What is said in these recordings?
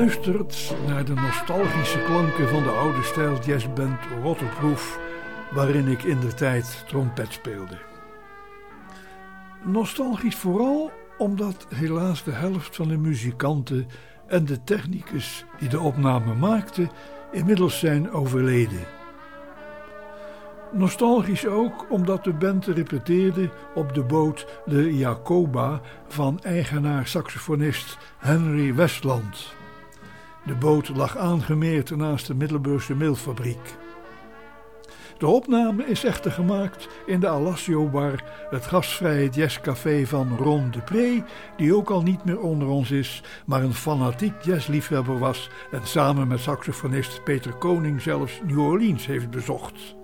luistert naar de nostalgische klanken van de oude stijl jazzband Waterproof, waarin ik in de tijd trompet speelde. Nostalgisch vooral omdat helaas de helft van de muzikanten en de technicus die de opname maakte inmiddels zijn overleden. Nostalgisch ook omdat de band repeteerde op de boot de Jacoba van eigenaar-saxofonist Henry Westland. De boot lag aangemeerd naast de Middelburgse meelfabriek. De opname is echter gemaakt in de Alassio Bar, het gastvrije jazzcafé van Ron Dupré, die ook al niet meer onder ons is, maar een fanatiek jazzliefhebber was en samen met saxofonist Peter Koning zelfs New Orleans heeft bezocht.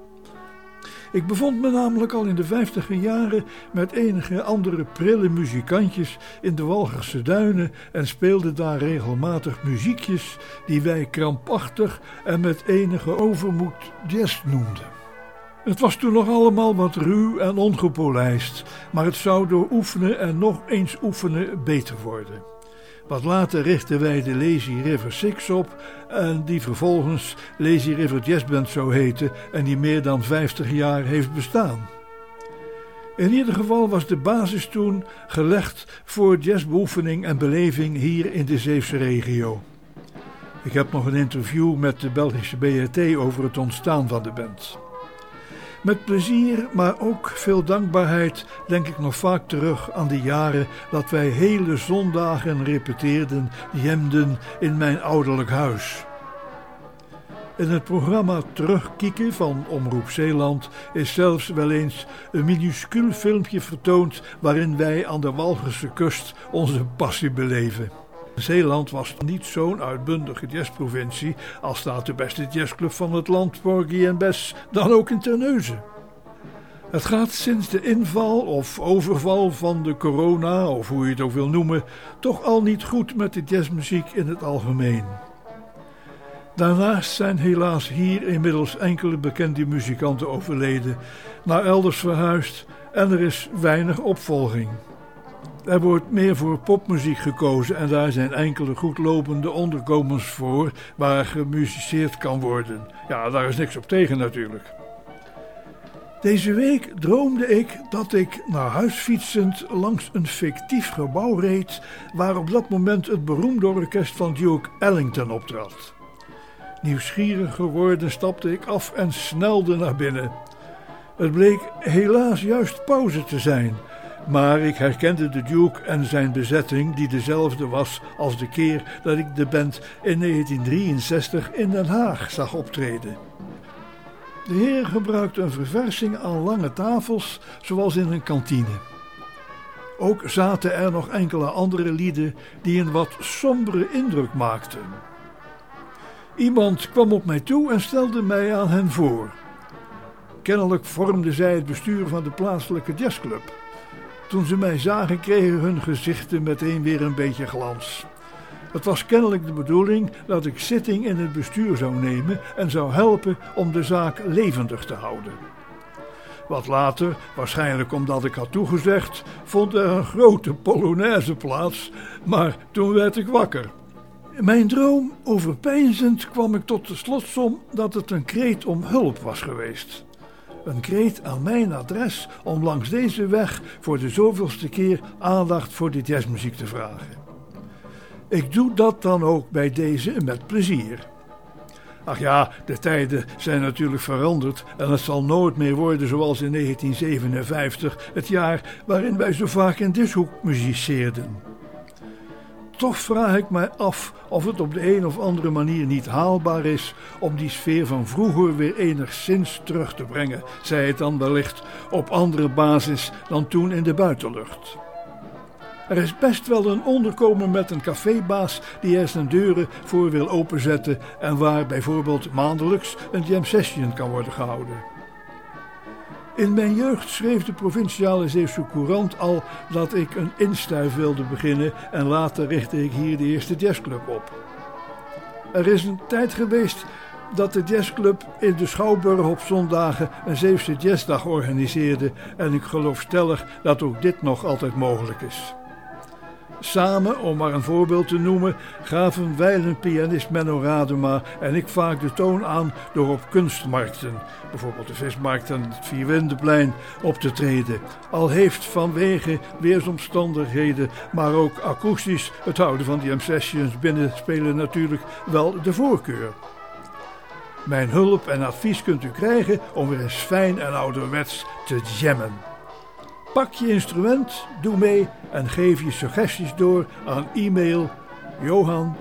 Ik bevond me namelijk al in de vijftiger jaren met enige andere prille muzikantjes in de Walgerse duinen en speelde daar regelmatig muziekjes die wij krampachtig en met enige overmoed jazz noemden. Het was toen nog allemaal wat ruw en ongepolijst, maar het zou door oefenen en nog eens oefenen beter worden. Wat later richtten wij de Lazy River Six op en die vervolgens Lazy River Jazz Band zou heten en die meer dan 50 jaar heeft bestaan. In ieder geval was de basis toen gelegd voor jazzbeoefening en beleving hier in de Zeefse regio. Ik heb nog een interview met de Belgische BRT over het ontstaan van de band. Met plezier, maar ook veel dankbaarheid denk ik nog vaak terug aan de jaren dat wij hele zondagen repeteerden, jemden in mijn ouderlijk huis. In het programma Terugkieken van Omroep Zeeland is zelfs wel eens een minuscuul filmpje vertoond waarin wij aan de Walgerse kust onze passie beleven. Zeeland was niet zo'n uitbundige jazzprovincie als staat de beste jazzclub van het land, Porgy en Bess, dan ook in Terneuzen. Het gaat sinds de inval of overval van de corona, of hoe je het ook wil noemen, toch al niet goed met de jazzmuziek in het algemeen. Daarnaast zijn helaas hier inmiddels enkele bekende muzikanten overleden, naar elders verhuisd en er is weinig opvolging. Er wordt meer voor popmuziek gekozen en daar zijn enkele goedlopende onderkomens voor waar gemusiceerd kan worden. Ja, daar is niks op tegen natuurlijk. Deze week droomde ik dat ik naar huis fietsend langs een fictief gebouw reed waar op dat moment het beroemde orkest van Duke Ellington optrad. Nieuwsgierig geworden stapte ik af en snelde naar binnen. Het bleek helaas juist pauze te zijn maar ik herkende de Duke en zijn bezetting, die dezelfde was als de keer dat ik de band in 1963 in Den Haag zag optreden. De heer gebruikte een verversing aan lange tafels, zoals in een kantine. Ook zaten er nog enkele andere lieden die een wat sombere indruk maakten. Iemand kwam op mij toe en stelde mij aan hen voor. Kennelijk vormde zij het bestuur van de plaatselijke jazzclub. Toen ze mij zagen, kregen hun gezichten meteen weer een beetje glans. Het was kennelijk de bedoeling dat ik zitting in het bestuur zou nemen en zou helpen om de zaak levendig te houden. Wat later, waarschijnlijk omdat ik had toegezegd, vond er een grote polonaise plaats, maar toen werd ik wakker. Mijn droom overpeinzend kwam ik tot de slotsom dat het een kreet om hulp was geweest. Een kreet aan mijn adres om langs deze weg voor de zoveelste keer aandacht voor de jazzmuziek te vragen. Ik doe dat dan ook bij deze met plezier. Ach ja, de tijden zijn natuurlijk veranderd en het zal nooit meer worden zoals in 1957, het jaar waarin wij zo vaak in dishoek muziceerden. Toch vraag ik mij af of het op de een of andere manier niet haalbaar is om die sfeer van vroeger weer enigszins terug te brengen, zij het dan wellicht op andere basis dan toen in de buitenlucht. Er is best wel een onderkomen met een cafébaas die er zijn deuren voor wil openzetten en waar bijvoorbeeld maandelijks een jam session kan worden gehouden. In mijn jeugd schreef de provinciale Zeeuwse Courant al dat ik een instuif wilde beginnen en later richtte ik hier de eerste jazzclub op. Er is een tijd geweest dat de jazzclub in de Schouwburg op zondagen een Zeeuwse jazzdag organiseerde en ik geloof stellig dat ook dit nog altijd mogelijk is. Samen, om maar een voorbeeld te noemen, gaven wijlenpianist Menno Radema en ik vaak de toon aan door op kunstmarkten, bijvoorbeeld de vismarkt en het Vierwindeplein, op te treden. Al heeft vanwege weersomstandigheden, maar ook akoestisch, het houden van die M-sessions binnenspelen natuurlijk wel de voorkeur. Mijn hulp en advies kunt u krijgen om weer eens fijn en ouderwets te jammen. Pak je instrument, doe mee en geef je suggesties door aan e-mail johan